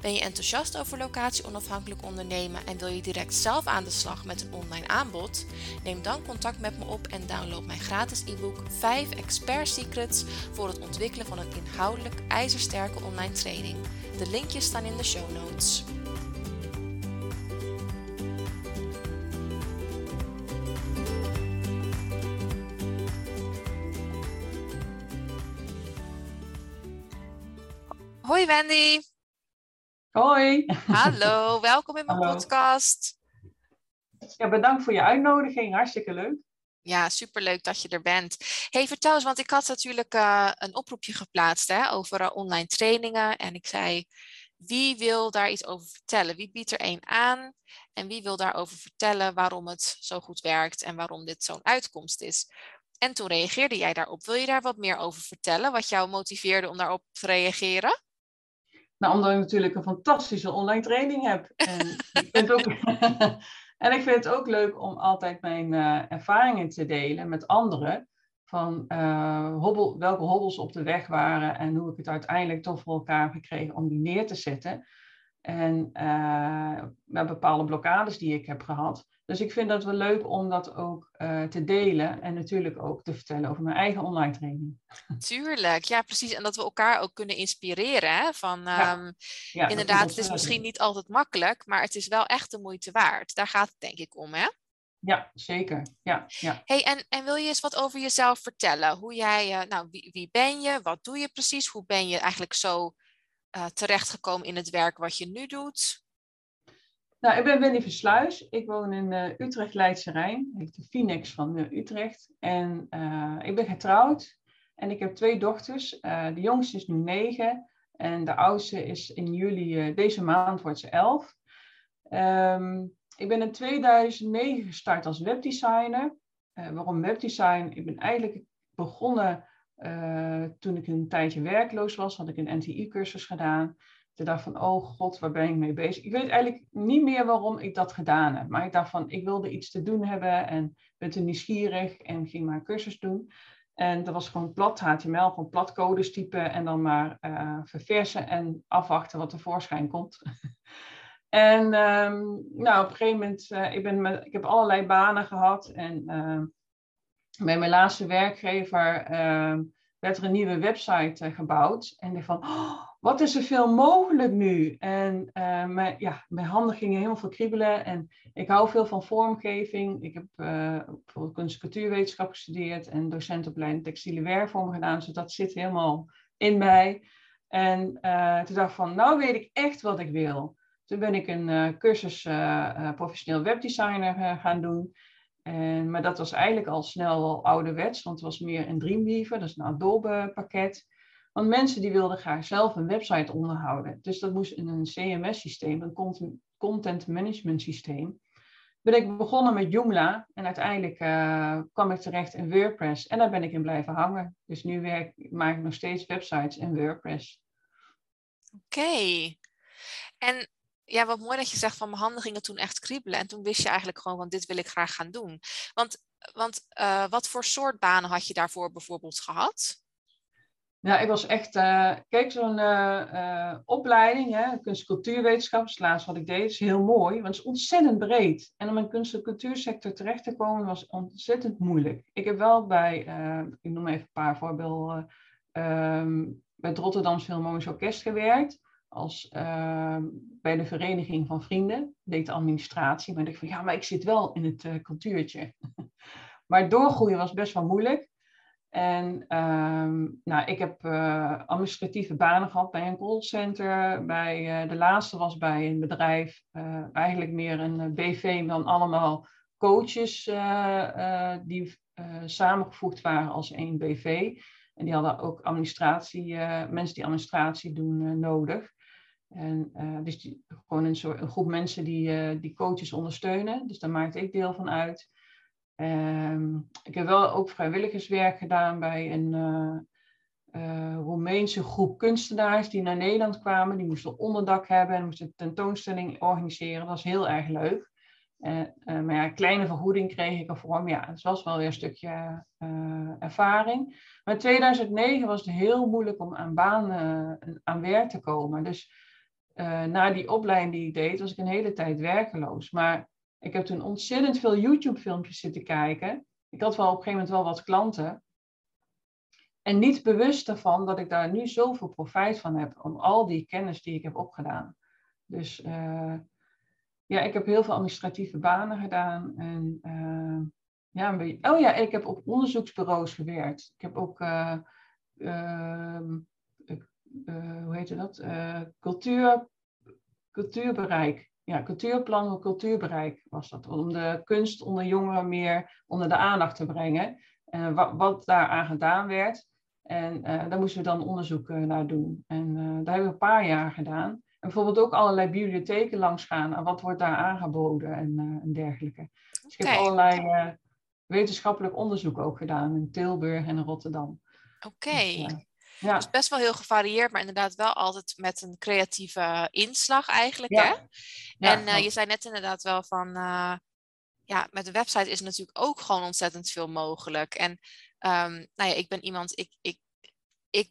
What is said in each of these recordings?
Ben je enthousiast over locatie onafhankelijk ondernemen en wil je direct zelf aan de slag met een online aanbod? Neem dan contact met me op en download mijn gratis e-book 5 Expert Secrets voor het ontwikkelen van een inhoudelijk ijzersterke online training. De linkjes staan in de show notes. Hoi Wendy. Hoi. Hallo, welkom in mijn podcast. Ja, bedankt voor je uitnodiging. Hartstikke leuk. Ja, superleuk dat je er bent. Hey, vertel eens, want ik had natuurlijk uh, een oproepje geplaatst hè, over uh, online trainingen. En ik zei, wie wil daar iets over vertellen? Wie biedt er één aan? En wie wil daarover vertellen waarom het zo goed werkt en waarom dit zo'n uitkomst is? En toen reageerde jij daarop. Wil je daar wat meer over vertellen? Wat jou motiveerde om daarop te reageren? Nou, omdat ik natuurlijk een fantastische online training heb. En ik vind, ook, en ik vind het ook leuk om altijd mijn uh, ervaringen te delen met anderen. Van uh, hobbel, welke hobbels op de weg waren en hoe ik het uiteindelijk toch voor elkaar heb gekregen om die neer te zetten. En uh, met bepaalde blokkades die ik heb gehad. Dus ik vind dat wel leuk om dat ook uh, te delen en natuurlijk ook te vertellen over mijn eigen online training. Tuurlijk, ja precies. En dat we elkaar ook kunnen inspireren. Hè? Van, ja. Um, ja, inderdaad, is het is misschien niet altijd makkelijk, maar het is wel echt de moeite waard. Daar gaat het denk ik om, hè? Ja, zeker. Ja, ja. Hey, en, en wil je eens wat over jezelf vertellen? Hoe jij, uh, nou, wie, wie ben je? Wat doe je precies? Hoe ben je eigenlijk zo uh, terechtgekomen in het werk wat je nu doet? Nou, ik ben Wendy Versluis. Ik woon in uh, Utrecht, Leidse Rijn. Ik de Phoenix van uh, Utrecht. En uh, ik ben getrouwd. En ik heb twee dochters. de jongste is nu negen. En de oudste is in juli, deze maand wordt ze elf. Um, ik ben in 2009 gestart als webdesigner. waarom webdesign? Ik ben eigenlijk begonnen toen ik een tijdje werkloos was. Had ik een NTI-cursus gedaan. Toen dacht van, oh god, waar ben ik mee bezig? Ik weet eigenlijk niet meer waarom ik dat gedaan heb. Maar ik dacht van, ik wilde iets te doen hebben en ben te nieuwsgierig en ging maar cursus doen. En dat was gewoon plat HTML, gewoon plat codes typen en dan maar uh, verversen en afwachten wat er voorschijn komt. en um, nou, op een gegeven moment, uh, ik, ben ik heb allerlei banen gehad en uh, bij mijn laatste werkgever werd er een nieuwe website gebouwd. En ik van, oh, wat is er veel mogelijk nu? En uh, mijn, ja, mijn handen gingen helemaal veel kriebelen. En ik hou veel van vormgeving. Ik heb uh, bijvoorbeeld kunst- en cultuurwetenschap gestudeerd en docentopleiding textiele werkvorm gedaan. Dus dat zit helemaal in mij. En uh, toen dacht ik van, nou weet ik echt wat ik wil. Toen ben ik een cursus professioneel webdesigner gaan doen. En, maar dat was eigenlijk al snel al ouderwets, want het was meer een Dreamweaver, dat is een Adobe pakket. Want mensen die wilden graag zelf een website onderhouden. Dus dat moest in een CMS-systeem, een content management systeem. Ben ik begonnen met Joomla en uiteindelijk uh, kwam ik terecht in WordPress. En daar ben ik in blijven hangen. Dus nu werk, maak ik nog steeds websites in WordPress. Oké. En ja, wat mooi dat je zegt van mijn handen gingen toen echt kriebelen. En toen wist je eigenlijk gewoon, van dit wil ik graag gaan doen. Want, want uh, wat voor soort banen had je daarvoor bijvoorbeeld gehad? Ja, ik was echt, uh, kijk, zo'n uh, uh, opleiding, hè, kunst- en cultuurwetenschap, is laatst wat ik deed, is heel mooi, want het is ontzettend breed. En om in kunst- en cultuursector terecht te komen was ontzettend moeilijk. Ik heb wel bij, ik noem even een paar voorbeelden, um, bij het Rotterdamse Philharmonisch Orkest gewerkt, als ehm, bij de Vereniging van Vrienden, deed de administratie, maar ik dacht van, ja, maar ik zit wel in het cultuurtje. maar doorgroeien was best wel moeilijk. En um, nou, ik heb uh, administratieve banen gehad bij een callcenter. Bij, uh, de laatste was bij een bedrijf, uh, eigenlijk meer een BV dan allemaal coaches die samengevoegd waren als één BV. En die hadden ook administratie, mensen die administratie doen nodig. En dus gewoon een, soort, een groep mensen die, die coaches ondersteunen. Dus daar maakte ik deel van uit. Ehm, ik heb wel ook vrijwilligerswerk gedaan bij een uh, Roemeense groep kunstenaars die naar Nederland kwamen. Die moesten onderdak hebben en moesten tentoonstelling organiseren. Dat was heel erg leuk. Uh, maar ja, kleine vergoeding kreeg ik ervoor. Ja, het was wel weer een stukje ervaring. Maar in 2009 was het heel moeilijk om aan baan, aan werk te komen. Dus na die opleiding die ik deed, was ik een hele tijd werkeloos. Maar ik heb toen ontzettend veel YouTube-filmpjes zitten kijken. Ik had wel op een gegeven moment wel wat klanten. En niet bewust ervan dat ik daar nu zoveel profijt van heb. Om al die kennis die ik heb opgedaan. Dus uh, ja, ik heb heel veel administratieve banen gedaan. En uh, ja. Oh ja, ik heb op onderzoeksbureaus gewerkt. Ik heb ook, uh, hoe heet dat? cultuur, cultuurbereik ja, cultuurplan cultuurbereik was dat. Om de kunst onder jongeren meer onder de aandacht te brengen. Uh, wat, wat daaraan gedaan werd. En uh, daar moesten we dan onderzoek naar doen. En daar hebben we een paar jaar gedaan. En bijvoorbeeld ook allerlei bibliotheken langs gaan. En wat wordt daar aangeboden en, en dergelijke. Dus ik heb allerlei wetenschappelijk onderzoek ook gedaan in Tilburg en in Rotterdam. Oké. Dus, ja. Dus best wel heel gevarieerd, maar inderdaad wel altijd met een creatieve inslag eigenlijk. Hè? En uh, je zei net inderdaad wel van, uh, ja, met de website is natuurlijk ook gewoon ontzettend veel mogelijk. En um, nou ja, ik ben iemand, ik, ik, ik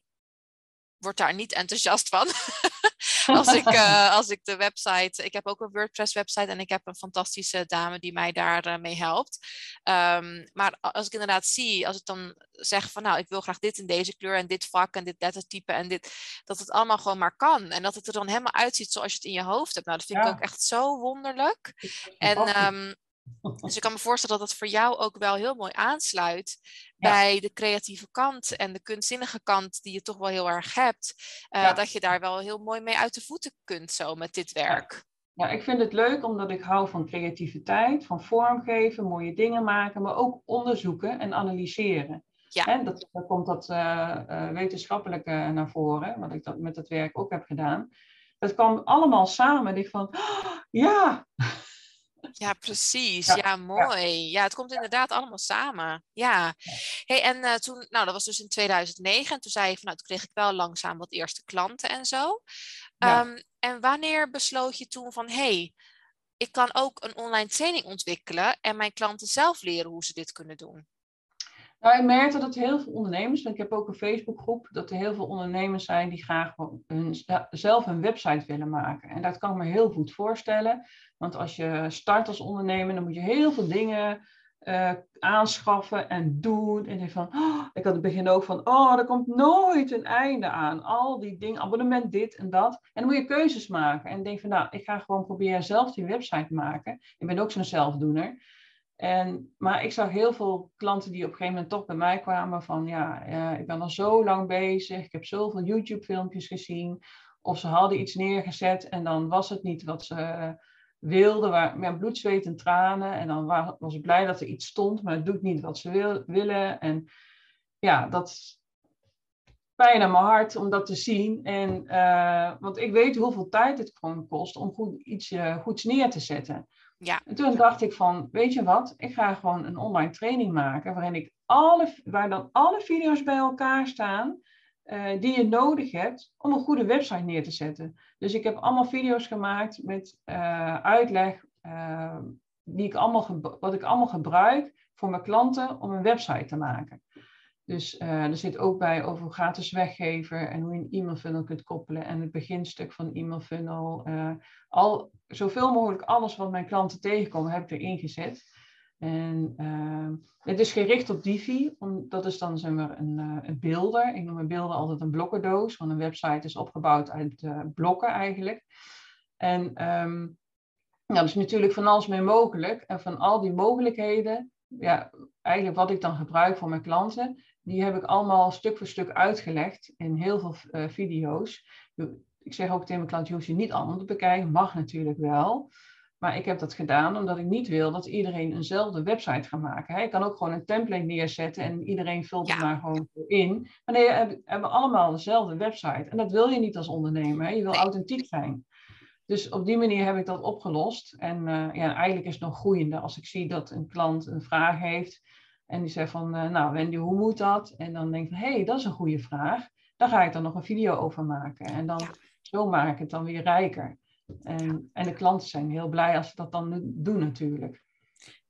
word daar niet enthousiast van. als, ik, uh, als ik de website. Ik heb ook een WordPress website en ik heb een fantastische dame die mij daarmee uh, mee helpt. Um, maar als ik inderdaad zie, als ik dan zeg van nou, ik wil graag dit in deze kleur en dit vak en dit lettertype en dit, dat het allemaal gewoon maar kan. En dat het er dan helemaal uitziet zoals je het in je hoofd hebt. Nou, dat vind ik ook echt zo wonderlijk. En um, dus ik kan me voorstellen dat dat voor jou ook wel heel mooi aansluit bij de creatieve kant en de kunstzinnige kant die je toch wel heel erg hebt. Uh, Dat je daar wel heel mooi mee uit de voeten kunt zo met dit werk. Ja. ik vind het leuk omdat ik hou van creativiteit, van vormgeven, mooie dingen maken, maar ook onderzoeken en analyseren. Ja. Hè, dat, dan komt dat uh, uh, wetenschappelijke naar voren, wat ik dat met dat werk ook heb gedaan. Dat kwam allemaal samen. Ik van, oh, ja, ja, precies. Ja, mooi. Ja. het komt inderdaad allemaal samen. Ja. Hey, en uh, toen, nou, dat was dus in 2009. En toen zei je van, nou, toen kreeg ik wel langzaam wat eerste klanten en zo. Um, en wanneer besloot je toen van, hey, ik kan ook een online training ontwikkelen en mijn klanten zelf leren hoe ze dit kunnen doen? Nou, ik merkte dat heel veel ondernemers, want ik heb ook een Facebookgroep, dat er heel veel ondernemers zijn die graag hun, zelf een website willen maken. En dat kan ik me heel goed voorstellen. Want als je start als ondernemer, dan moet je heel veel dingen uh, aanschaffen en doen. En ik van, oh, ik had het begin ook van, oh, er komt nooit een einde aan. Al die dingen, abonnement dit en dat. En dan moet je keuzes maken. En denk van, nou, ik ga gewoon proberen zelf die website maken. Ik ben ook zo'n zelfdoener. En, maar ik zag heel veel klanten die op een gegeven moment toch bij mij kwamen van ja, ik ben al zo lang bezig, ik heb zoveel YouTube-filmpjes gezien. Of ze hadden iets neergezet en dan was het niet wat ze wilden, waar, met bloed, zweet en tranen. En dan was ik blij dat er iets stond, maar het doet niet wat ze wil, willen. En ja, dat pijn aan mijn hart om dat te zien. En, uh, want ik weet hoeveel tijd het gewoon kost om goed, iets uh, goeds neer te zetten. Ja. En toen dacht ik van, weet je wat, ik ga gewoon een online training maken waarin ik alle, waar dan alle video's bij elkaar staan uh, die je nodig hebt om een goede website neer te zetten. Dus ik heb allemaal video's gemaakt met uh, uitleg uh, die ik allemaal wat ik allemaal gebruik voor mijn klanten om een website te maken. Dus uh, er zit ook bij over gratis weggever en hoe je een e-mail funnel kunt koppelen en het beginstuk van een e-mail funnel. Uh, al, zoveel mogelijk alles wat mijn klanten tegenkomen heb ik erin gezet. En uh, het is gericht op Divi, dat is dan zeg maar, een, een beelder. Ik noem mijn beelden altijd een blokkendoos, want een website is opgebouwd uit blokken eigenlijk. En um, nou, is natuurlijk van alles mee mogelijk. En van al die mogelijkheden ja, eigenlijk wat ik dan gebruik voor mijn klanten, die heb ik allemaal stuk voor stuk uitgelegd in heel veel uh, video's. Ik zeg ook tegen mijn klant, je hoeft je niet allemaal te bekijken, mag natuurlijk wel. Maar ik heb dat gedaan omdat ik niet wil dat iedereen eenzelfde website gaat maken. Hè? Ik kan ook gewoon een template neerzetten en iedereen vult ja. maar gewoon in. Maar nee, we hebben allemaal dezelfde website. En dat wil je niet als ondernemer. Hè? Je wil authentiek zijn. Dus op die manier heb ik dat opgelost. En uh, ja, eigenlijk is het nog groeiende als ik zie dat een klant een vraag heeft. En die zegt van, uh, nou Wendy, hoe moet dat? En dan denk ik van, hé, hey, dat is een goede vraag. Dan ga ik er nog een video over maken. En dan zo maak ik het dan weer rijker. En, en de klanten zijn heel blij als ze dat dan doen natuurlijk.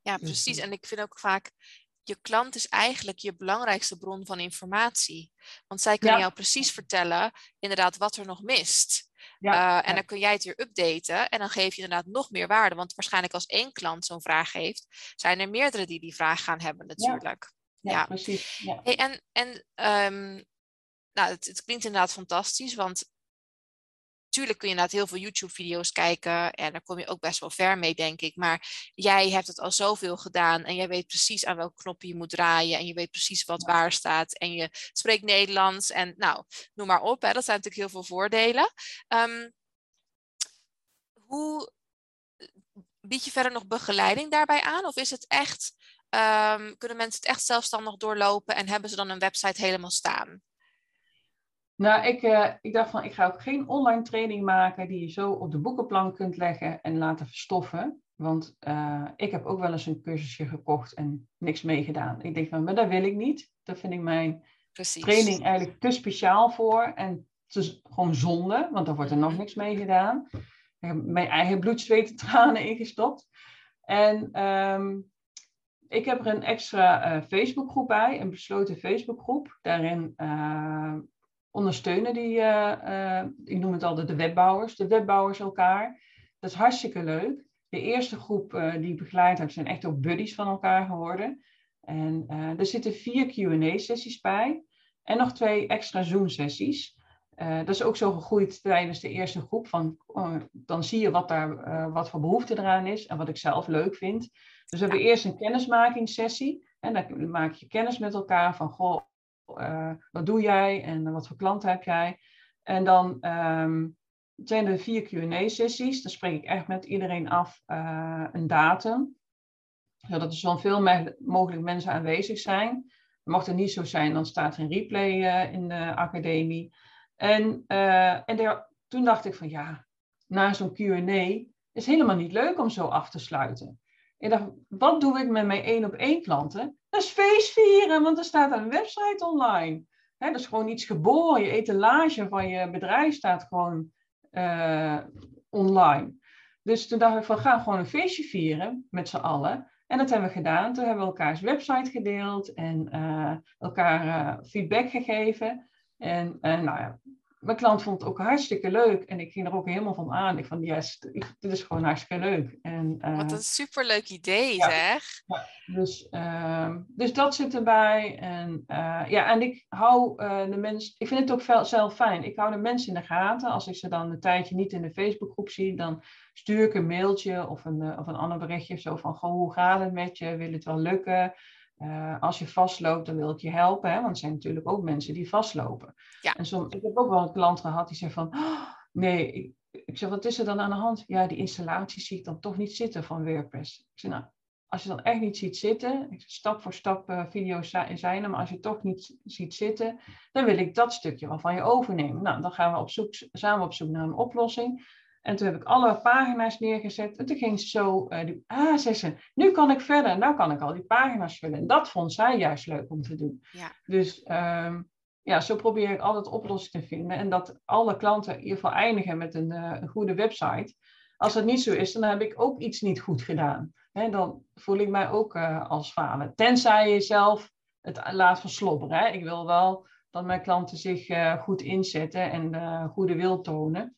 Ja, dus, precies. En ik vind ook vaak, je klant is eigenlijk je belangrijkste bron van informatie. Want zij kunnen jou precies vertellen, inderdaad, wat er nog mist. Ja, uh, en dan kun jij het weer updaten en dan geef je inderdaad nog meer waarde. Want waarschijnlijk als één klant zo'n vraag heeft, zijn er meerdere die die vraag gaan hebben natuurlijk. Ja, precies. Hey, en en um, nou, het, het, klinkt inderdaad fantastisch, want Tuurlijk kun je inderdaad heel veel YouTube-video's kijken en daar kom je ook best wel ver mee, denk ik. Maar jij hebt het al zoveel gedaan en jij weet precies aan welke knoppen je moet draaien en je weet precies wat waar staat en je spreekt Nederlands en nou, noem maar op. Hè. Dat zijn natuurlijk heel veel voordelen. Um, hoe bied je verder nog begeleiding daarbij aan? Of is het echt, um, kunnen mensen het echt zelfstandig doorlopen en hebben ze dan een website helemaal staan? Nou, ik, uh, ik dacht van, ik ga ook geen online training maken die je zo op de boekenplank kunt leggen en laten verstoffen. Want uh, ik heb ook wel eens een cursusje gekocht en niks meegedaan. Ik denk van, maar dat wil ik niet. Daar vind ik mijn Precies. training eigenlijk te speciaal voor. En het is gewoon zonde, want dan wordt er nog niks mee gedaan. Ik heb mijn eigen bloed, zweet en tranen ingestopt. En um, ik heb er een extra uh, Facebookgroep bij, een besloten Facebookgroep. Daarin ondersteunen die, uh, ik noem het altijd de webbouwers, de webbouwers elkaar. Dat is hartstikke leuk. De eerste groep uh, die begeleid heb, zijn echt ook buddies van elkaar geworden. En er zitten vier Q&A-sessies bij en nog twee extra Zoom-sessies. dat is ook zo gegroeid tijdens de eerste groep. Van, oh, dan zie je wat, daar, wat voor behoefte eraan is en wat ik zelf leuk vind. Dus we hebben eerst een kennismakingssessie. En dan maak je kennis met elkaar van, goh, uh, wat doe jij en wat voor klanten heb jij? En dan um, zijn er vier Q&A-sessies. Dan spreek ik echt met iedereen af uh, een datum. Zodat er zoveel mogelijk mensen aanwezig zijn. Mocht het niet zo zijn, dan staat er een replay uh, in de academie. En, en toen dacht ik van ja, na zo'n Q&A is helemaal niet leuk om zo af te sluiten. Ik dacht, wat doe ik met mijn één op één klanten? Dat is feest vieren, want er staat een website online. He, dat is gewoon iets geboren. Je etalage van je bedrijf staat gewoon uh, online. Dus toen dacht ik van, ga gewoon een feestje vieren met z'n allen. En dat hebben we gedaan. Toen hebben we elkaars website gedeeld en uh, elkaar uh, feedback gegeven. En nou ja, mijn klant vond het ook hartstikke leuk. En ik ging er ook helemaal van aan. Ik van, yes, dit is gewoon hartstikke leuk. En, uh, Wat een superleuk idee, zeg. Ja, dus, uh, dus dat zit erbij. En, uh, ja, en ik hou uh, de mensen... Ik vind het ook veel, zelf fijn. Ik hou de mensen in de gaten. Als ik ze dan een tijdje niet in de Facebookgroep zie... dan stuur ik een mailtje of een, of een ander berichtje. Zo van, goh, hoe gaat het met je? Wil het wel lukken? Uh, als je vastloopt, dan wil ik je helpen. Hè? Want er zijn natuurlijk ook mensen die vastlopen. Ja. En soms, ik heb ook wel een klant gehad die zei van... Oh, nee, ik, ik zeg, wat is er dan aan de hand? Ja, die installatie zie ik dan toch niet zitten van WordPress. Ik zeg, nou, als je dan echt niet ziet zitten... Ik zeg, stap voor stap uh, video's zijn er, maar als je toch niet ziet zitten... dan wil ik dat stukje wel van je overnemen. Nou, dan gaan we op zoek, samen op zoek naar een oplossing... En toen heb ik alle pagina's neergezet. En toen ging ze zo, uh, die, ah, zei ze, nu kan ik verder. Nou kan ik al die pagina's vullen. En dat vond zij juist leuk om te doen. Ja. Dus um, ja, zo probeer ik altijd oplossingen te vinden. En dat alle klanten in ieder geval eindigen met een, uh, een goede website. Als dat niet zo is, dan heb ik ook iets niet goed gedaan. He, dan voel ik mij ook uh, als falen. Tenzij je zelf het laat verslobberen. Hè. Ik wil wel dat mijn klanten zich goed inzetten en goede wil tonen.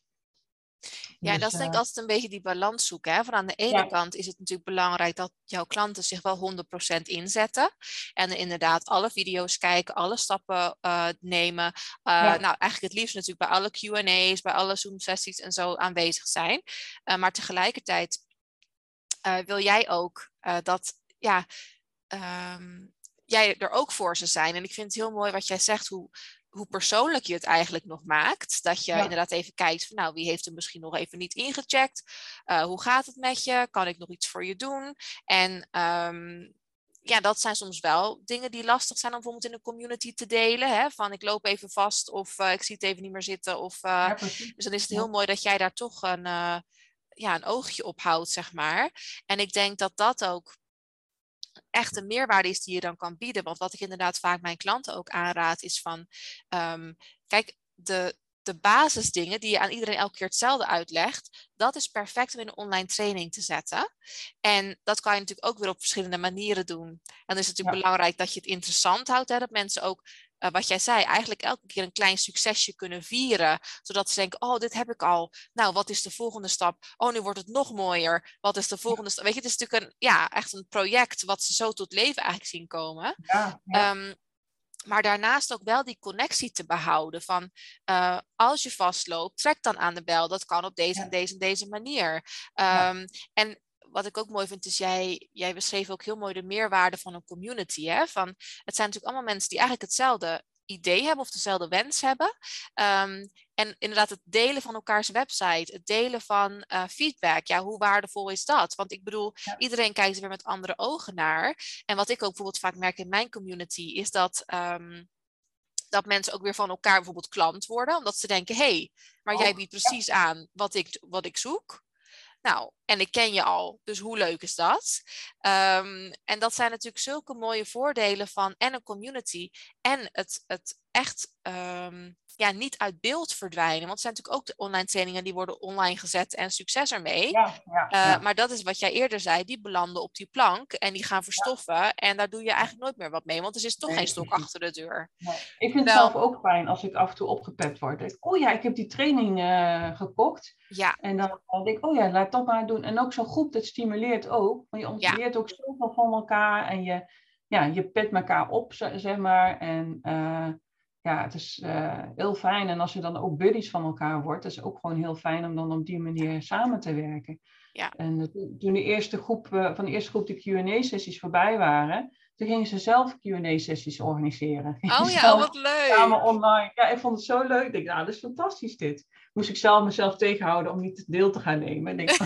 Ja, dus, dat is denk ik uh, altijd een beetje die balans zoeken. Hè? Van aan de ene kant is het natuurlijk belangrijk dat jouw klanten zich wel 100% inzetten. En inderdaad alle video's kijken, alle stappen uh, nemen. Uh, ja. Nou, eigenlijk het liefst natuurlijk bij alle Q&A's, bij alle Zoom-sessies en zo aanwezig zijn. maar tegelijkertijd wil jij ook dat, ja... Um, jij er ook voor ze zijn. En ik vind het heel mooi wat jij zegt, hoe, hoe persoonlijk je het eigenlijk nog maakt. Dat je inderdaad even kijkt van nou, wie heeft er misschien nog even niet ingecheckt? Uh, hoe gaat het met je? Kan ik nog iets voor je doen? En um, ja, dat zijn soms wel dingen die lastig zijn om bijvoorbeeld in een community te delen. Hè? Van ik loop even vast of ik zie het even niet meer zitten. Of, dus dan is het heel mooi dat jij daar toch een, ja, een oogje op houdt, zeg maar. En ik denk dat dat ook echt een meerwaarde is die je dan kan bieden. Want wat ik inderdaad vaak mijn klanten ook aanraad is van, um, kijk, de, de basisdingen die je aan iedereen elke keer hetzelfde uitlegt, dat is perfect om in een online training te zetten. En dat kan je natuurlijk ook weer op verschillende manieren doen. En dan is het natuurlijk belangrijk dat je het interessant houdt, hè, dat mensen ook uh, wat jij zei, eigenlijk elke keer een klein succesje kunnen vieren. Zodat ze denken, oh, dit heb ik al. Nou, wat is de volgende stap? Oh, nu wordt het nog mooier. Wat is de volgende stap? Weet je, het is natuurlijk een, ja, echt een project wat ze zo tot leven eigenlijk zien komen. Ja, ehm, maar daarnaast ook wel die connectie te behouden van uh, als je vastloopt, trek dan aan de bel. Dat kan op deze en deze en deze manier. Um, en wat ik ook mooi vind, is jij, jij beschreef ook heel mooi de meerwaarde van een community. Hè? Van, het zijn natuurlijk allemaal mensen die eigenlijk hetzelfde idee hebben of dezelfde wens hebben. Um, en inderdaad, het delen van elkaars website, het delen van uh, feedback. Ja, hoe waardevol is dat? Want ik bedoel, iedereen kijkt er weer met andere ogen naar. En wat ik ook bijvoorbeeld vaak merk in mijn community, is dat. Um, dat mensen ook weer van elkaar bijvoorbeeld klant worden, omdat ze denken: hé, hey, maar jij oh, biedt precies aan wat ik, wat ik zoek. Nou, en ik ken je al, dus hoe leuk is dat? Um, en dat zijn natuurlijk zulke mooie voordelen van en een community en het, het echt um, ja, niet uit beeld verdwijnen. Want het zijn natuurlijk ook de online trainingen die worden online gezet en succes ermee. Ja, ja, uh, Maar dat is wat jij eerder zei, die belanden op die plank en die gaan verstoffen. En daar doe je eigenlijk nooit meer wat mee, want er is toch geen stok achter de deur. Nee. Ik vind het zelf ook fijn als ik af en toe opgepept word. Ik, oh ja, ik heb die training uh, gekocht. Ja. En dan denk ik, oh ja, laat dat maar doen. En ook zo'n groep, dat stimuleert ook. Want je leert ook zoveel van elkaar en je, ja, je pet elkaar op, zeg maar. En uh, ja, het is uh, heel fijn. En als je dan ook buddies van elkaar wordt, is het ook gewoon heel fijn om dan op die manier samen te werken. Ja. En toen de eerste groep, uh, van de eerste groep de Q&A-sessies voorbij waren, toen gingen ze zelf Q&A-sessies organiseren. Oh ja, wat leuk. Samen online. Ja, ik vond het zo leuk. Ik dacht, nou, dat is fantastisch dit. Moest ik zelf mezelf tegenhouden om niet deel te gaan nemen. Denk,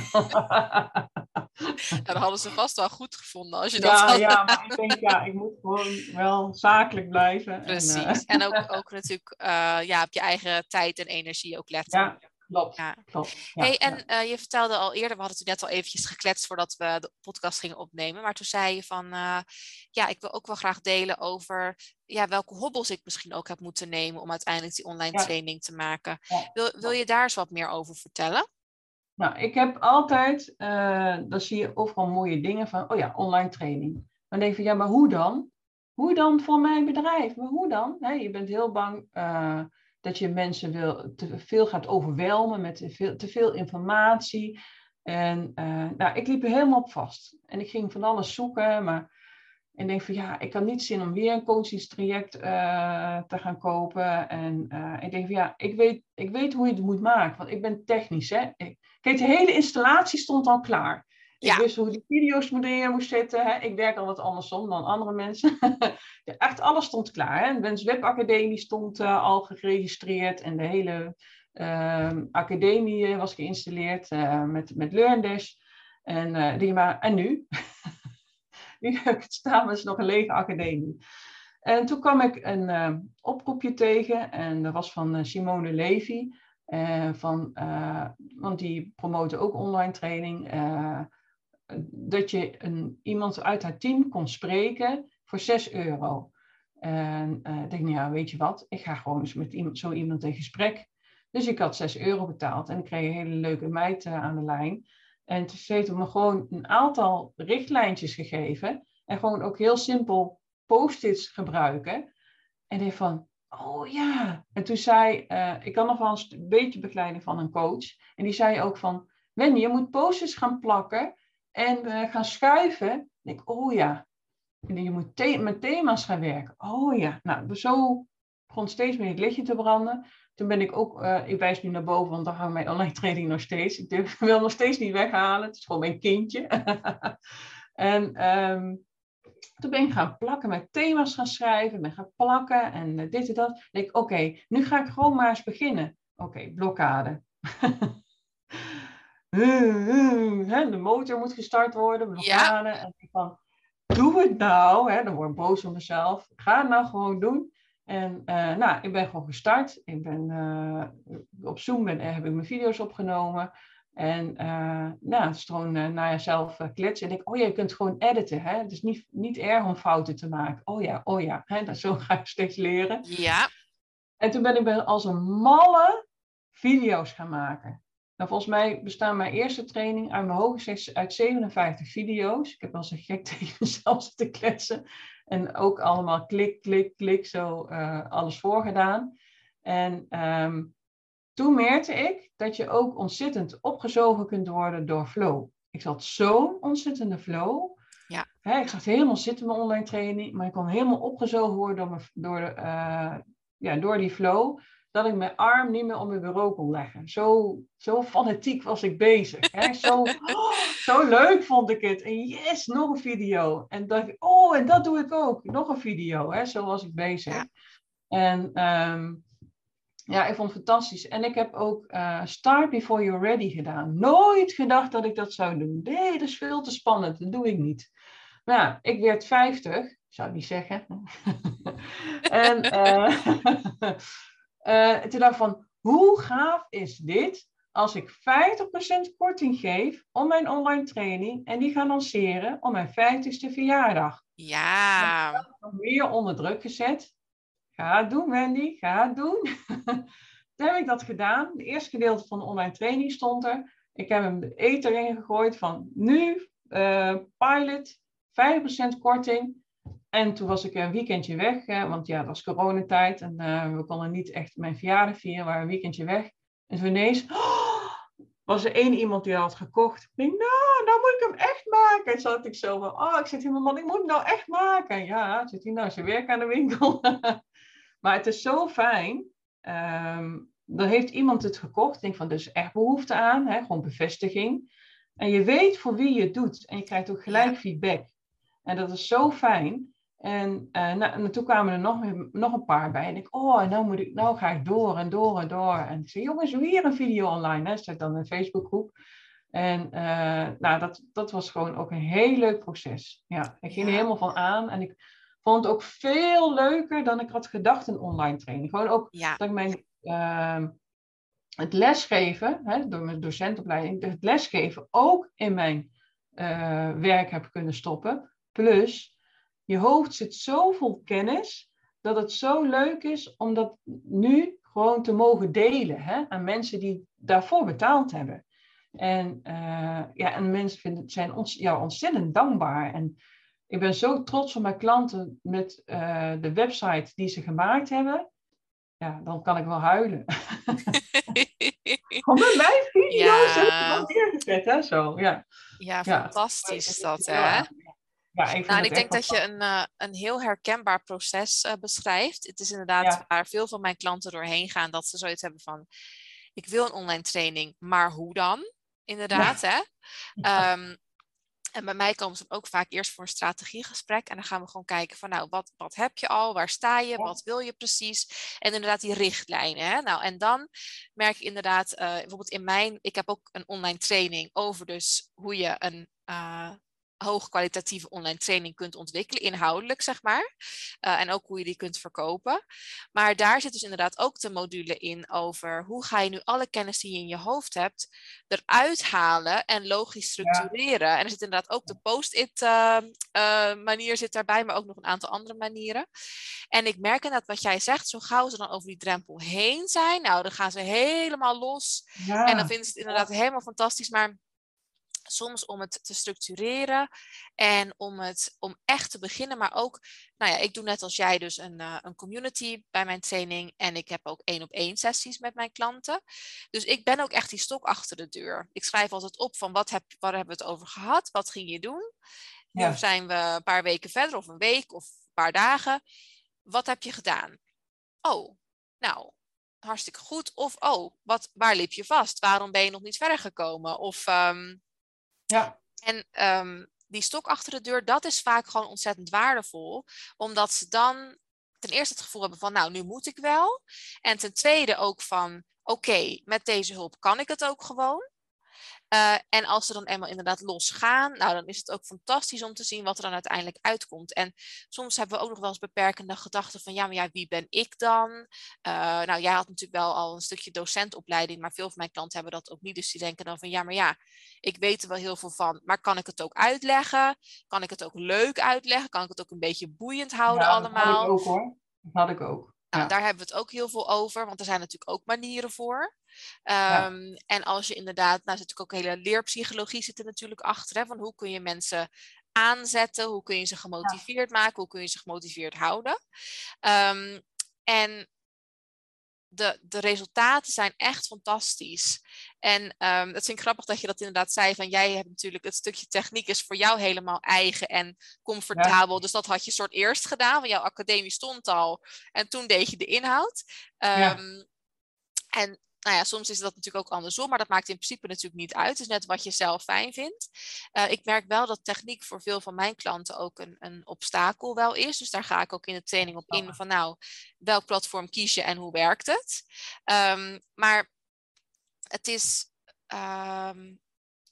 dat hadden ze vast wel goed gevonden als je dat ja, had. Ja, maar ik denk, ja, ik moet gewoon wel zakelijk blijven. Precies. En, uh... en ook, ook natuurlijk uh, ja, op je eigen tijd en energie ook letten. Ja. Klopt, ja. klopt. Ja, hey, en uh, je vertelde al eerder, we hadden het net al eventjes gekletst voordat we de podcast gingen opnemen. Maar toen zei je van, ja, ik wil ook wel graag delen over ja, welke hobbels ik misschien ook heb moeten nemen om uiteindelijk die online training te maken. Wil, wil je daar eens wat meer over vertellen? Nou, ik heb altijd, uh, dan zie je overal mooie dingen van, oh ja, online training. Dan denk je van, ja, maar hoe dan? Hoe dan voor mijn bedrijf? Maar hoe dan? Je bent heel bang dat je mensen wil, te veel gaat overwelmen met te veel, informatie. En uh, nou, ik liep er helemaal op vast. En ik ging van alles zoeken, maar en denk van ja, ik had niet zin om weer een coachingstraject uh, te gaan kopen. En uh, ik denk van ja, ik weet, ik weet hoe je het moet maken, want ik ben technisch. Hè? Ik, kijk, de hele installatie stond al klaar. Ik wist hoe de video's neer moest zetten. Hè. Ik werk al wat andersom dan andere mensen. Echt alles stond klaar. Hè. Wens Webacademie stond uh, al geregistreerd. En de hele uh, academie was geïnstalleerd met, met LearnDash. En, uh, die maar, en nu? nu heb ik het staan, maar is nog een lege academie. En toen kwam ik een oproepje tegen. En dat was van Simone Levy. van, want die promoten ook online training dat je een, iemand uit haar team kon spreken voor 6 euro. En ik denk, nou ja, weet je wat, ik ga gewoon eens met iemand, zo iemand in gesprek. Dus ik had 6 euro betaald en ik kreeg een hele leuke meid aan de lijn. En ze heeft me gewoon een aantal richtlijntjes gegeven. En gewoon ook heel simpel post-its gebruiken. En ik van, oh ja. En toen zei, uh, ik kan nog wel een beetje begeleiden van een coach. En die zei ook van, Wendy, je moet post-its gaan plakken en uh, gaan schuiven. Ik denk, oh ja. En je moet met thema's gaan werken. Oh ja. Nou, zo begon steeds meer het lichtje te branden. Toen ben ik ook, uh, ik wijs nu naar boven, want daar hangt mijn online training nog steeds. Ik durf, wil nog steeds niet weghalen. Het is gewoon mijn kindje. en um, toen ben ik gaan plakken, met thema's gaan schrijven, ben gaan plakken en uh, dit en dat. Dan denk ik, oké, nu ga ik gewoon maar eens beginnen. Oké, blokkade. de motor moet gestart worden, blokkade. Ja. En van, doe het nou. Hè, dan word ik boos op mezelf. Ga het nou gewoon doen. En uh, nou, ik ben gewoon gestart. Ik ben uh, op Zoom ben, heb ik mijn video's opgenomen. En uh, nou, het is gewoon naar jezelf kletsen. En ik, oh ja, je kunt gewoon editen. Hè? Het is niet, niet erg om fouten te maken. Oh ja, oh ja. Hè? Dat, zo ga ik steeds leren. Ja. En toen ben ik als een malle video's gaan maken. Nou, volgens mij bestaan mijn eerste training uit mijn hoogte uit 57 video's. Ik heb wel zo gek tegen mezelf te kletsen. En ook allemaal klik, klik, klik, zo uh, alles voorgedaan. En um, toen merkte ik dat je ook ontzettend opgezogen kunt worden door flow. Ik zat zo'n ontzettende flow. Ja. Hè, ik zat helemaal zitten in mijn online training, maar ik kon helemaal opgezogen worden door, door, uh, ja, door die flow dat ik mijn arm niet meer om mijn bureau kon leggen. Zo, zo fanatiek was ik bezig. Hè? Zo, oh, zo leuk vond ik het. En yes, nog een video. En dacht ik, oh, en dat doe ik ook. Nog een video. Hè? Zo was ik bezig. Ja. En um, ja, ik vond het fantastisch. En ik heb ook uh, Start Before You're Ready gedaan. Nooit gedacht dat ik dat zou doen. Nee, dat is veel te spannend. Dat doe ik niet. Maar ja, ik werd 50. Zou ik niet zeggen. en... Uh, Uh, toen dacht ik van, hoe gaaf is dit als ik 50% korting geef om mijn online training en die ga lanceren om mijn 50ste verjaardag. Ja. Heb nog meer onder druk gezet. Ga het doen, Wendy, ga het doen. toen heb ik dat gedaan. Het eerste gedeelte van de online training stond er. Ik heb hem de eter ingegooid van nu, uh, pilot, 5% korting. En toen was ik een weekendje weg, want ja, het was coronatijd en uh, we konden niet echt mijn verjaardag vieren, waren een weekendje weg. En toen ineens oh, was er één iemand die had gekocht. Ik denk, nou, nou moet ik hem echt maken. En zat ik zo van, oh, ik zit hier, man, ik moet hem nou echt maken. Ja, zit hij nou zijn werk aan de winkel. maar het is zo fijn. Um, dan heeft iemand het gekocht. Ik denk van, dus echt behoefte aan, hè? gewoon bevestiging. En je weet voor wie je het doet. En je krijgt ook gelijk feedback. En dat is zo fijn. En, uh, nou, toen kwamen er nog, nog een paar bij. En ik, oh, nou, moet ik, nou ga ik door en door en door. En ik zei, jongens, weer een video online. Hè? Zet dan een Facebookgroep. En uh, nou, dat, dat was gewoon ook een heel leuk proces. Ja, ik ging er helemaal van aan. En ik vond het ook veel leuker dan ik had gedacht een online training. Gewoon ook ja. dat ik mijn... Uh, het lesgeven, hè, door mijn docentopleiding, het lesgeven ook in mijn uh, werk heb kunnen stoppen. Plus je hoofd zit zo vol kennis dat het zo leuk is om dat nu gewoon te mogen delen hè, aan mensen die daarvoor betaald hebben. En, uh, ja, en mensen vinden, zijn ons, ja, ontzettend dankbaar. En ik ben zo trots op mijn klanten met uh, de website die ze gemaakt hebben. Ja, dan kan ik wel huilen. Gewoon met mijn video's ja. heb ik neergezet, hè? Zo, ja. Ja, fantastisch is dat, hè? Ja, ik nou, ik denk dat je een, uh, een heel herkenbaar proces uh, beschrijft. Het is inderdaad ja. waar veel van mijn klanten doorheen gaan, dat ze zoiets hebben van: ik wil een online training, maar hoe dan? Inderdaad, ja. hè? Um, en bij mij komen ze ook vaak eerst voor een strategiegesprek. En dan gaan we gewoon kijken van, nou, wat, wat heb je al? Waar sta je? Wat wil je precies? En inderdaad die richtlijnen. Hè? Nou, en dan merk je inderdaad, uh, bijvoorbeeld in mijn, ik heb ook een online training over dus hoe je een uh, hoogkwalitatieve online training kunt ontwikkelen, inhoudelijk zeg maar. Uh, en ook hoe je die kunt verkopen. Maar daar zit dus inderdaad ook de module in over hoe ga je nu alle kennis die je in je hoofd hebt eruit halen en logisch structureren. Ja. En er zit inderdaad ook de post-it uh, uh, manier zit daarbij, maar ook nog een aantal andere manieren. En ik merk inderdaad wat jij zegt, zo gauw ze dan over die drempel heen zijn, nou dan gaan ze helemaal los. Ja. En dan vinden ze het inderdaad helemaal fantastisch, maar soms om het te structureren en om het om echt te beginnen, maar ook, nou ja, ik doe net als jij dus een, uh, een community bij mijn training en ik heb ook één op één sessies met mijn klanten. Dus ik ben ook echt die stok achter de deur. Ik schrijf altijd op van wat heb, waar hebben we het over gehad, wat ging je doen? Ja. Zijn we een paar weken verder of een week of een paar dagen. Wat heb je gedaan? Oh, nou, hartstikke goed. Of, oh, wat, waar liep je vast? Waarom ben je nog niet verder gekomen? Of, um, ja. En um, die stok achter de deur, dat is vaak gewoon ontzettend waardevol. Omdat ze dan ten eerste het gevoel hebben van, nou, nu moet ik wel. En ten tweede ook van, oké, met deze hulp kan ik het ook gewoon. Uh, en als ze dan eenmaal inderdaad losgaan, nou dan is het ook fantastisch om te zien wat er dan uiteindelijk uitkomt. En soms hebben we ook nog wel eens beperkende gedachten van ja, maar ja, wie ben ik dan? Uh, nou, jij had natuurlijk wel al een stukje docentopleiding, maar veel van mijn klanten hebben dat ook niet. Dus die denken dan van ja, maar ja, ik weet er wel heel veel van, maar kan ik het ook uitleggen? Kan ik het ook leuk uitleggen? Kan ik het ook een beetje boeiend houden ja, allemaal? Dat had ik ook hoor. Dat had ik ook. Nou, daar hebben we het ook heel veel over, want er zijn natuurlijk ook manieren voor. Um, En als je inderdaad, nou zit natuurlijk ook hele leerpsychologie zit er natuurlijk achter, hè, van hoe kun je mensen aanzetten, hoe kun je ze gemotiveerd maken, hoe kun je ze gemotiveerd houden. Um, en de, de resultaten zijn echt fantastisch. En um, het vind ik grappig dat je dat inderdaad zei. Van jij hebt natuurlijk het stukje techniek is voor jou helemaal eigen en comfortabel. Dus dat had je soort eerst gedaan. Want jouw academie stond al. En toen deed je de inhoud. Um, ja. En nou ja, soms is dat natuurlijk ook andersom, maar dat maakt in principe natuurlijk niet uit. Het is net wat je zelf fijn vindt. Uh, ik merk wel dat techniek voor veel van mijn klanten ook een, een obstakel wel is. Dus daar ga ik ook in de training op in van nou, welk platform kies je en hoe werkt het? Um, maar het is, um,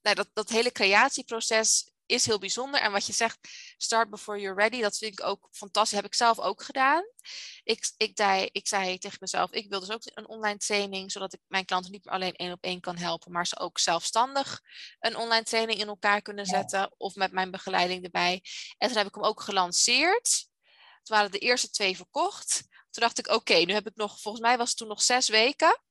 nou, dat, dat hele creatieproces is heel bijzonder. En wat je zegt, start before you're ready, dat vind ik ook fantastisch. Heb ik zelf ook gedaan. Ik, ik, zei, ik zei tegen mezelf, ik wil dus ook een online training, zodat ik mijn klanten niet meer alleen één op één kan helpen, maar ze ook zelfstandig een online training in elkaar kunnen zetten. Of met mijn begeleiding erbij. En toen heb ik hem ook gelanceerd. Toen waren de eerste twee verkocht. Toen dacht ik, oké, nu heb ik nog, volgens mij was het toen nog zes weken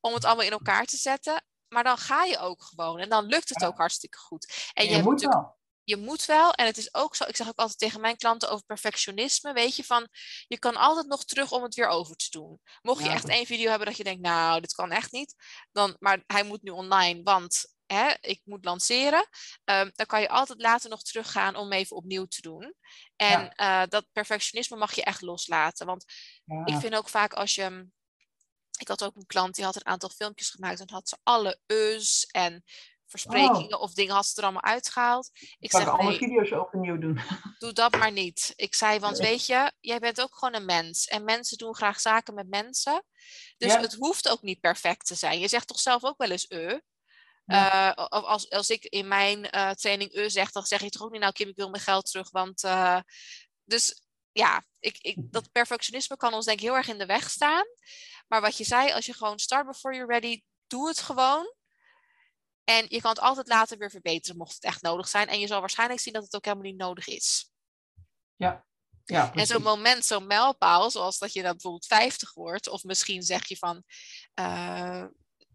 om het allemaal in elkaar te zetten maar dan ga je ook gewoon. En dan lukt het ook hartstikke goed. En je, je moet wel. Je moet wel. En het is ook zo, ik zeg ook altijd tegen mijn klanten over perfectionisme. Weet je, van je kan altijd nog terug om het weer over te doen. Mocht je echt één video hebben dat je denkt, nou, dit kan echt niet. Dan, maar hij moet nu online, want hè, ik moet lanceren. Um, dan kan je altijd later nog teruggaan om even opnieuw te doen. En ja. uh, dat perfectionisme mag je echt loslaten. Want ja. ik vind ook vaak als je ik had ook een klant die had een aantal filmpjes gemaakt en had ze alle us en versprekingen oh. of dingen had ze er allemaal uitgehaald. Ik alle nee, video's overnieuw doen. Doe dat maar niet. Ik zei, want weet je, jij bent ook gewoon een mens. En mensen doen graag zaken met mensen. Dus ja. het hoeft ook niet perfect te zijn. Je zegt toch zelf ook wel eens uh. Ja. Uh, als, als ik in mijn uh, training uh zeg, dan zeg je toch ook niet, nou Kim, ik wil mijn geld terug. Want uh, dus ja, ik, ik, dat perfectionisme kan ons denk ik heel erg in de weg staan. Maar wat je zei, als je gewoon start before you're ready, doe het gewoon. En je kan het altijd later weer verbeteren, mocht het echt nodig zijn. En je zal waarschijnlijk zien dat het ook helemaal niet nodig is. Ja. ja en zo'n moment, zo'n mijlpaal, zoals dat je dan bijvoorbeeld 50 wordt, of misschien zeg je van. Uh,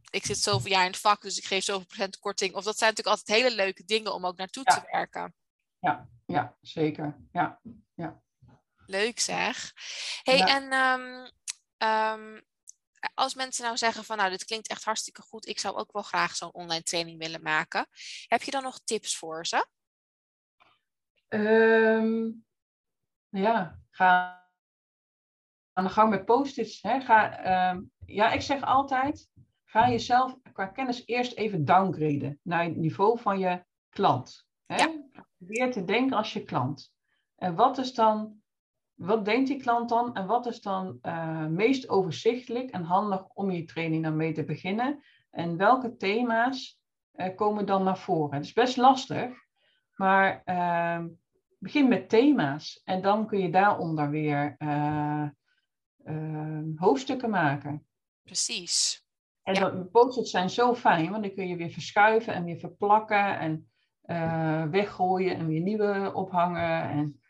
ik zit zoveel jaar in het vak, dus ik geef zoveel procent korting. Of dat zijn natuurlijk altijd hele leuke dingen om ook naartoe ja. te werken. Ja, ja zeker. Ja, ja. Leuk zeg. hey, ja. en um, um, als mensen nou zeggen van nou, dit klinkt echt hartstikke goed, ik zou ook wel graag zo'n online training willen maken. Heb je dan nog tips voor ze? Um, ja, ga aan de gang met post-its. Ga, um, ja, ik zeg altijd, ga jezelf qua kennis eerst even downgraden naar het niveau van je klant. Hè? Ja. Probeer te denken als je klant. En wat is dan wat denkt die klant dan en wat is dan uh, meest overzichtelijk en handig om je training dan mee te beginnen? En welke thema's uh, komen dan naar voren? Het is best lastig, maar uh, begin met thema's en dan kun je daaronder weer eh, hoofdstukken maken. Precies. En ja. post-its zijn zo fijn, want dan kun je weer verschuiven en weer verplakken en weggooien en weer nieuwe ophangen. En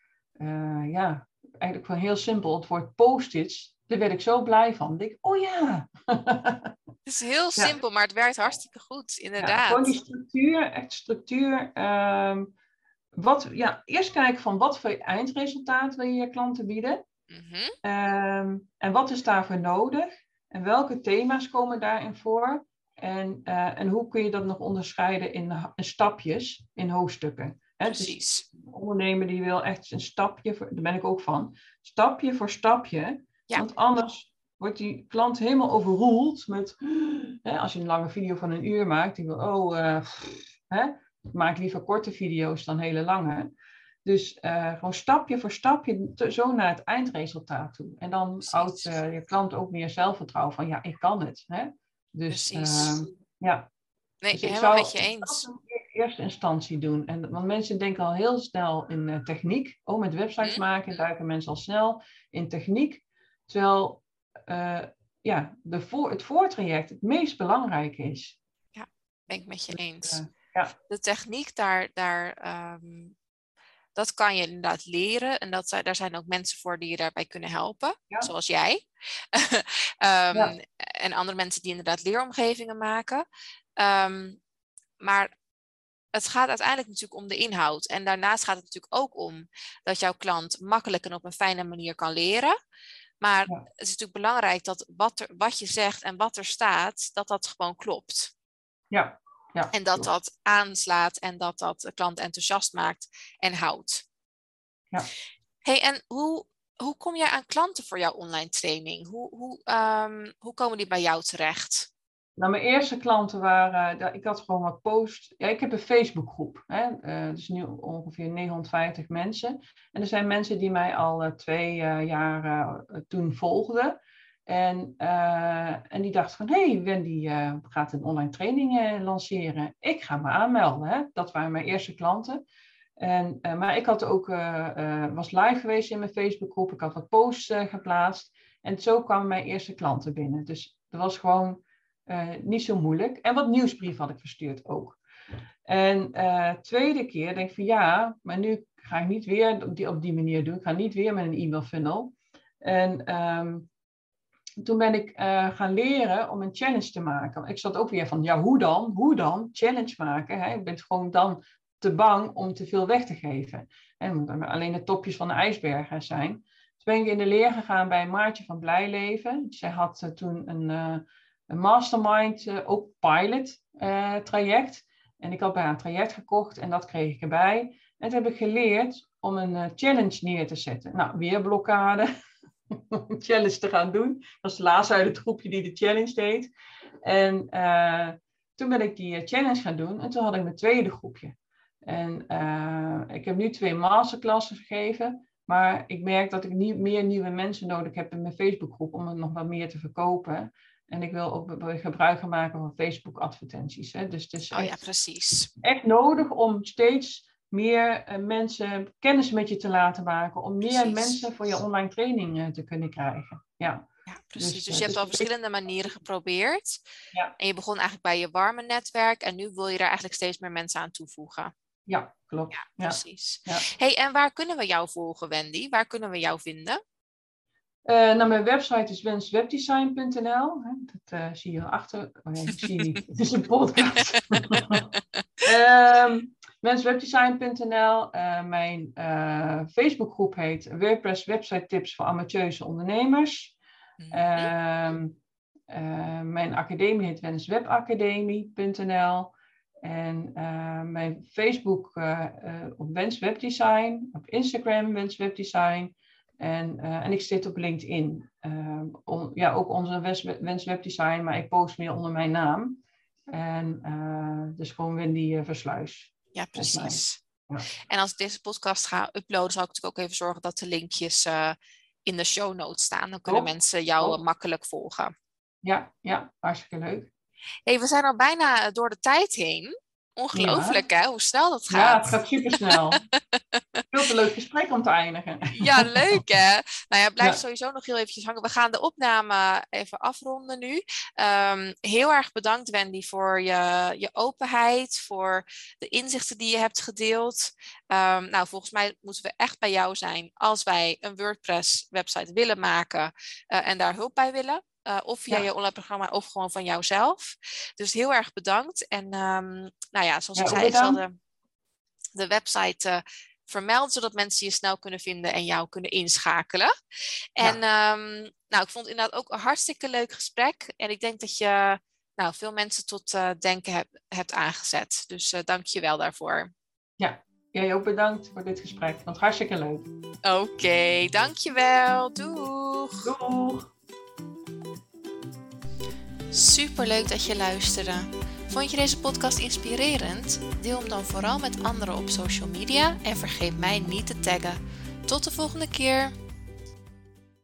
ja, eigenlijk van heel simpel, het woord post-its, daar werd ik zo blij van. Ik denk, oh ja. Het is heel simpel, ja. maar het werkt hartstikke goed, inderdaad. Ja, gewoon die structuur, echt structuur. Um, wat, ja, eerst kijken van wat voor eindresultaat wil je je klanten bieden. Mm -hmm. um, en wat is daarvoor nodig? En welke thema's komen daarin voor? En, uh, en hoe kun je dat nog onderscheiden in, in stapjes, in hoofdstukken? Precies. Dus ondernemer die wil echt een stapje, voor, daar ben ik ook van, stapje voor stapje. Ja. Want anders wordt die klant helemaal overroeld met, hè, als je een lange video van een uur maakt, die wil, oh, uh, hè, maak liever korte video's dan hele lange. Dus uh, gewoon stapje voor stapje zo naar het eindresultaat toe. En dan houdt uh, je klant ook meer zelfvertrouwen van, ja, ik kan het. Hè? Dus ja. Nee, dus helemaal met je eens. Eerste instantie doen. En, want mensen denken al heel snel in uh, techniek. Oh, met websites mm. maken duiken mensen al snel in techniek. Terwijl uh, ja, de voor, het voortraject het meest belangrijke is. Ja, ben ik met je dus, eens. Uh, ja. De techniek, daar, daar, um, dat kan je inderdaad leren. En dat, daar zijn ook mensen voor die je daarbij kunnen helpen. Ja. Zoals jij. um, ja. En andere mensen die inderdaad leeromgevingen maken. Um, maar het gaat uiteindelijk natuurlijk om de inhoud. En daarnaast gaat het natuurlijk ook om dat jouw klant makkelijk en op een fijne manier kan leren. Maar het is natuurlijk belangrijk dat wat, er, wat je zegt en wat er staat, dat dat gewoon klopt. Ja. ja en dat dat aanslaat en dat dat de klant enthousiast maakt en houdt. Ja. Hey, en hoe, hoe kom jij aan klanten voor jouw online training? Hoe, hoe, um, hoe komen die bij jou terecht? Nou, mijn eerste klanten waren, ik had gewoon wat post. Ja, ik heb een Facebookgroep, hè, uh, dus nu ongeveer 950 mensen. En er zijn mensen die mij al uh, twee jaar toen volgden. En, en die dachten van, hé, hey, Wendy gaat een online training lanceren. Ik ga me aanmelden. Hè. Dat waren mijn eerste klanten. En, maar ik had ook, was live geweest in mijn Facebookgroep. Ik had wat posts geplaatst. En zo kwamen mijn eerste klanten binnen. Dus dat was gewoon uh, niet zo moeilijk. En wat nieuwsbrief had ik verstuurd ook. En uh, tweede keer denk ik van ja, maar nu ga ik niet weer op die, op die manier doen. Ik ga niet weer met een e-mail funnel. En um, toen ben ik uh, gaan leren om een challenge te maken. Ik zat ook weer van, ja, hoe dan? Hoe dan? Challenge maken. Hè? Ik ben gewoon dan te bang om te veel weg te geven. En alleen de topjes van de ijsbergen zijn. Toen ben ik in de leer gegaan bij Maartje van Blijleven. Zij had toen een, een mastermind, uh, ook pilot uh, traject. En ik had bij een traject gekocht en dat kreeg ik erbij. En toen heb ik geleerd om een uh, challenge neer te zetten. Nou, weer blokkade. challenge te gaan doen. Dat was de laatste uit het groepje die de challenge deed. En toen ben ik die challenge gaan doen. En toen had ik mijn tweede groepje. En ik heb nu twee masterclasses gegeven. Maar ik merk dat ik niet meer nieuwe mensen nodig heb in mijn Facebookgroep om het nog wat meer te verkopen. En ik wil ook gebruik gaan maken van Facebook advertenties. Hè. Dus het is oh, ja, precies. echt nodig om steeds meer uh, mensen kennis met je te laten maken. Om meer precies. mensen voor je online training uh, te kunnen krijgen. Ja. Ja, precies. Dus, dus je hebt dus al verschillende manieren geprobeerd. Ja. En je begon eigenlijk bij je warme netwerk. En nu wil je daar eigenlijk steeds meer mensen aan toevoegen. Ja, klopt. Ja, precies. Ja. Hey, en waar kunnen we jou volgen, Wendy? Waar kunnen we jou vinden? Uh, nou, mijn website is wenswebdesign.nl. Dat uh, zie je achter. Oh, zie je niet. Het is een podcast. um, wenswebdesign.nl. Uh, mijn Facebookgroep heet WordPress Website Tips voor Amateurse Ondernemers. Mm mijn academie heet wenswebacademie.nl. En mijn Facebook op Wens Webdesign. Op Instagram Wens Webdesign. En, uh, en ik zit op LinkedIn. On, ja, ook onze Wens Webdesign, maar ik post meer onder mijn naam. En uh, dus gewoon Wendy Versluis. Ja, precies. Ja. En als ik deze podcast ga uploaden, zal ik natuurlijk ook even zorgen dat de linkjes in de show notes staan. Dan kunnen mensen jou makkelijk volgen. Ja, ja, hartstikke leuk. Hey, we zijn al bijna door de tijd heen. Ongelooflijk ja. hè, hoe snel dat gaat. Ja, het gaat super snel. Leuk gesprek om te eindigen. Ja, leuk hè. Nou ja, blijf ja. sowieso nog heel eventjes hangen. We gaan de opname even afronden nu. Um, heel erg bedankt Wendy voor je, je openheid, voor de inzichten die je hebt gedeeld. Um, nou, volgens mij moeten we echt bij jou zijn als wij een WordPress website willen maken uh, en daar hulp bij willen. Uh, of via ja. je online programma of gewoon van jouzelf. Dus heel erg bedankt. En um, nou ja, zoals ja, ik zei, ik zal de, de website uh, vermelden, zodat mensen je snel kunnen vinden en jou kunnen inschakelen. En ja. um, nou, ik vond het inderdaad ook een hartstikke leuk gesprek. En ik denk dat je nou, veel mensen tot uh, denken heb, hebt aangezet. Dus dank je wel daarvoor. Ja, jij ook bedankt voor dit gesprek. Want hartstikke leuk. Oké, okay, dankjewel. Doeg. Doeg. Super leuk dat je luisterde. Vond je deze podcast inspirerend? Deel hem dan vooral met anderen op social media en vergeet mij niet te taggen. Tot de volgende keer.